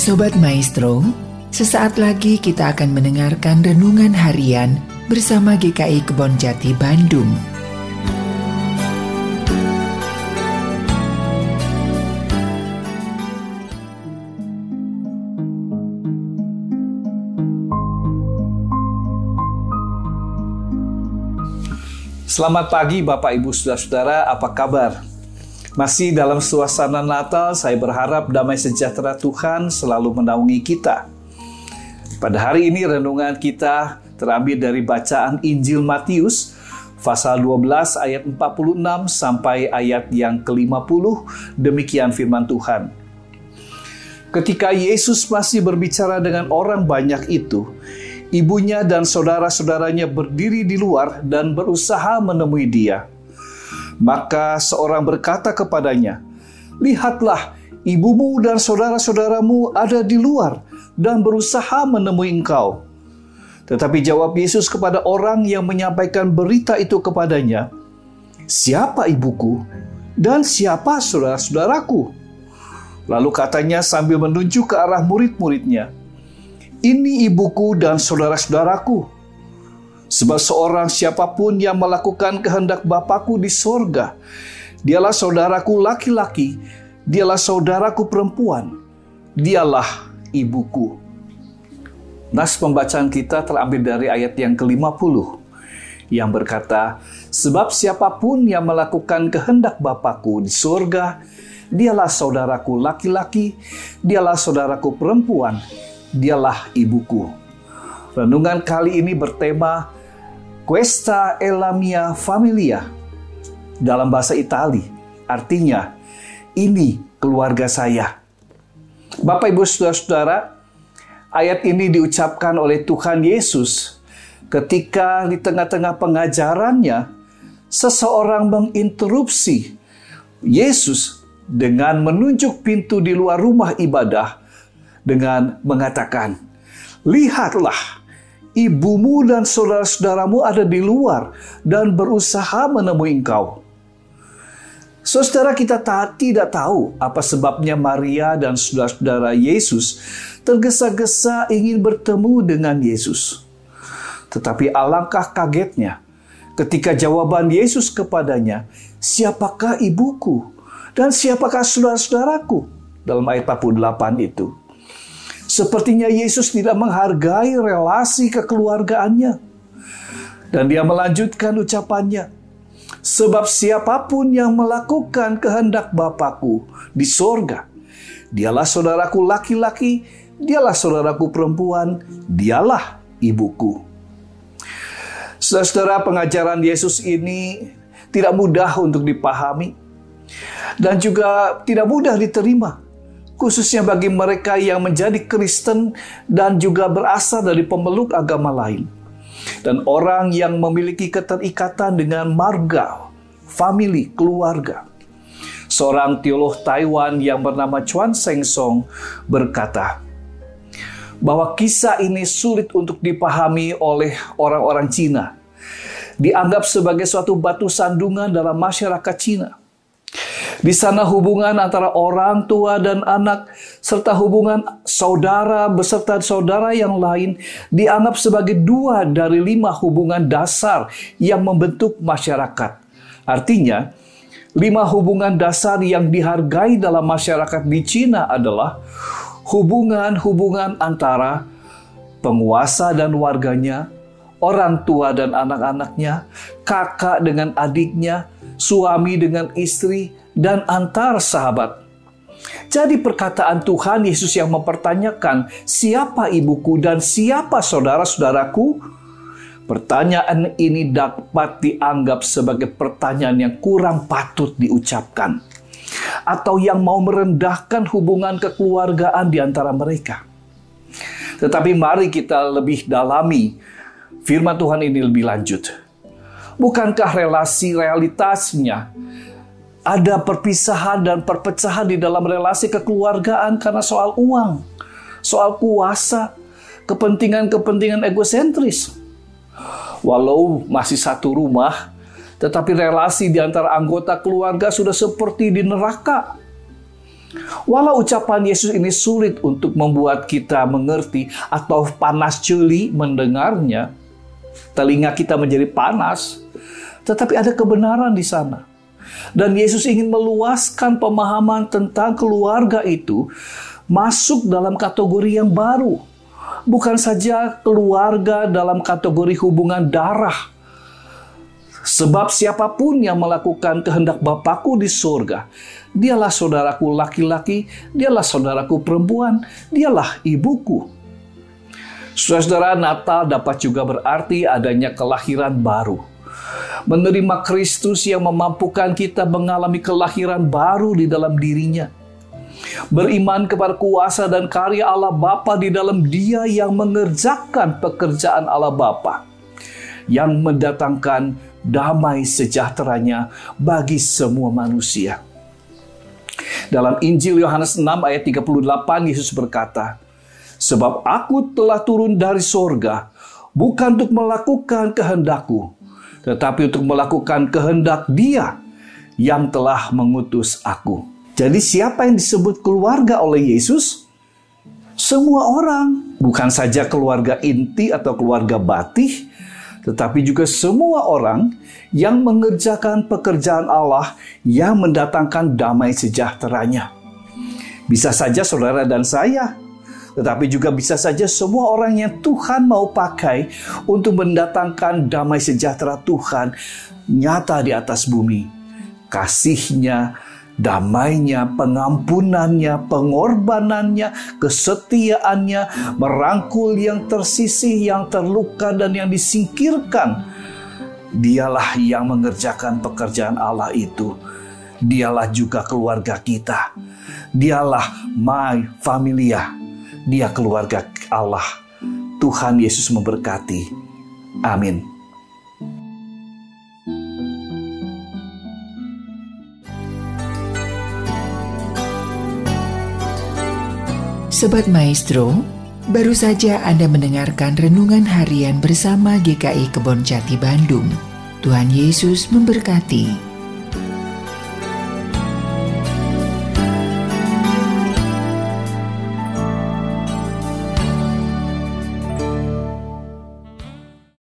Sobat Maestro, sesaat lagi kita akan mendengarkan renungan harian bersama GKI Kebon Jati Bandung. Selamat pagi Bapak Ibu Saudara-saudara, apa kabar? Masih dalam suasana Natal, saya berharap damai sejahtera Tuhan selalu menaungi kita. Pada hari ini renungan kita terambil dari bacaan Injil Matius pasal 12 ayat 46 sampai ayat yang ke-50. Demikian firman Tuhan. Ketika Yesus masih berbicara dengan orang banyak itu, ibunya dan saudara-saudaranya berdiri di luar dan berusaha menemui dia. Maka seorang berkata kepadanya, "Lihatlah, ibumu dan saudara-saudaramu ada di luar dan berusaha menemui engkau." Tetapi jawab Yesus kepada orang yang menyampaikan berita itu kepadanya, "Siapa ibuku dan siapa saudara-saudaraku?" Lalu katanya sambil menunjuk ke arah murid-muridnya, ini ibuku dan saudara-saudaraku. Sebab seorang siapa pun yang melakukan kehendak Bapakku di sorga, dialah saudaraku laki-laki, dialah saudaraku perempuan, dialah ibuku. Nas pembacaan kita terambil dari ayat yang ke-50 yang berkata, Sebab siapa pun yang melakukan kehendak Bapakku di sorga, dialah saudaraku laki-laki, dialah saudaraku perempuan, dialah ibuku. Renungan kali ini bertema Questa e la mia familia dalam bahasa Itali. Artinya, ini keluarga saya. Bapak Ibu Saudara-saudara, ayat ini diucapkan oleh Tuhan Yesus ketika di tengah-tengah pengajarannya seseorang menginterupsi Yesus dengan menunjuk pintu di luar rumah ibadah dengan mengatakan, "Lihatlah, ibumu dan saudara-saudaramu ada di luar dan berusaha menemui engkau." Saudara kita tak, tidak tahu apa sebabnya Maria dan saudara-saudara Yesus tergesa-gesa ingin bertemu dengan Yesus. Tetapi alangkah kagetnya ketika jawaban Yesus kepadanya, "Siapakah ibuku dan siapakah saudara-saudaraku?" dalam ayat 48 itu. Sepertinya Yesus tidak menghargai relasi kekeluargaannya. Dan dia melanjutkan ucapannya. Sebab siapa pun yang melakukan kehendak Bapakku di sorga, dialah saudaraku laki-laki, dialah saudaraku perempuan, dialah ibuku. Saudara-saudara pengajaran Yesus ini tidak mudah untuk dipahami dan juga tidak mudah diterima khususnya bagi mereka yang menjadi Kristen dan juga berasal dari pemeluk agama lain. Dan orang yang memiliki keterikatan dengan marga, family, keluarga. Seorang teolog Taiwan yang bernama Chuan Seng Song berkata, bahwa kisah ini sulit untuk dipahami oleh orang-orang Cina. Dianggap sebagai suatu batu sandungan dalam masyarakat Cina. Di sana hubungan antara orang tua dan anak serta hubungan saudara beserta saudara yang lain dianggap sebagai dua dari lima hubungan dasar yang membentuk masyarakat. Artinya, lima hubungan dasar yang dihargai dalam masyarakat di Cina adalah hubungan-hubungan antara penguasa dan warganya, orang tua dan anak-anaknya, kakak dengan adiknya, suami dengan istri, dan antar sahabat. Jadi perkataan Tuhan Yesus yang mempertanyakan siapa ibuku dan siapa saudara-saudaraku? Pertanyaan ini dapat dianggap sebagai pertanyaan yang kurang patut diucapkan atau yang mau merendahkan hubungan kekeluargaan di antara mereka. Tetapi mari kita lebih dalami firman Tuhan ini lebih lanjut. Bukankah relasi realitasnya ada perpisahan dan perpecahan di dalam relasi kekeluargaan karena soal uang, soal kuasa, kepentingan-kepentingan egosentris. Walau masih satu rumah, tetapi relasi di antara anggota keluarga sudah seperti di neraka. Walau ucapan Yesus ini sulit untuk membuat kita mengerti atau panas jeli mendengarnya, telinga kita menjadi panas, tetapi ada kebenaran di sana. Dan Yesus ingin meluaskan pemahaman tentang keluarga itu masuk dalam kategori yang baru. Bukan saja keluarga dalam kategori hubungan darah, Sebab siapa pun yang melakukan kehendak Bapakku di surga, dialah saudaraku laki-laki, dialah saudaraku perempuan, dialah ibuku. Saudara, Natal dapat juga berarti adanya kelahiran baru. Menerima Kristus yang memampukan kita mengalami kelahiran baru di dalam dirinya. Beriman kepada kuasa dan karya Allah Bapa di dalam dia yang mengerjakan pekerjaan Allah Bapa. Yang mendatangkan damai sejahteranya bagi semua manusia. Dalam Injil Yohanes 6 ayat 38 Yesus berkata, Sebab aku telah turun dari sorga, bukan untuk melakukan kehendakku, tetapi untuk melakukan kehendak dia yang telah mengutus aku. Jadi siapa yang disebut keluarga oleh Yesus? Semua orang, bukan saja keluarga inti atau keluarga batih, tetapi juga semua orang yang mengerjakan pekerjaan Allah yang mendatangkan damai sejahteranya. Bisa saja saudara dan saya, tetapi juga bisa saja semua orang yang Tuhan mau pakai untuk mendatangkan damai sejahtera Tuhan nyata di atas bumi. Kasihnya, damainya, pengampunannya, pengorbanannya, kesetiaannya, merangkul yang tersisih, yang terluka, dan yang disingkirkan. Dialah yang mengerjakan pekerjaan Allah itu. Dialah juga keluarga kita. Dialah my familia. Dia keluarga Allah. Tuhan Yesus memberkati. Amin. Sobat Maestro, baru saja Anda mendengarkan renungan harian bersama GKI Kebon Jati Bandung. Tuhan Yesus memberkati.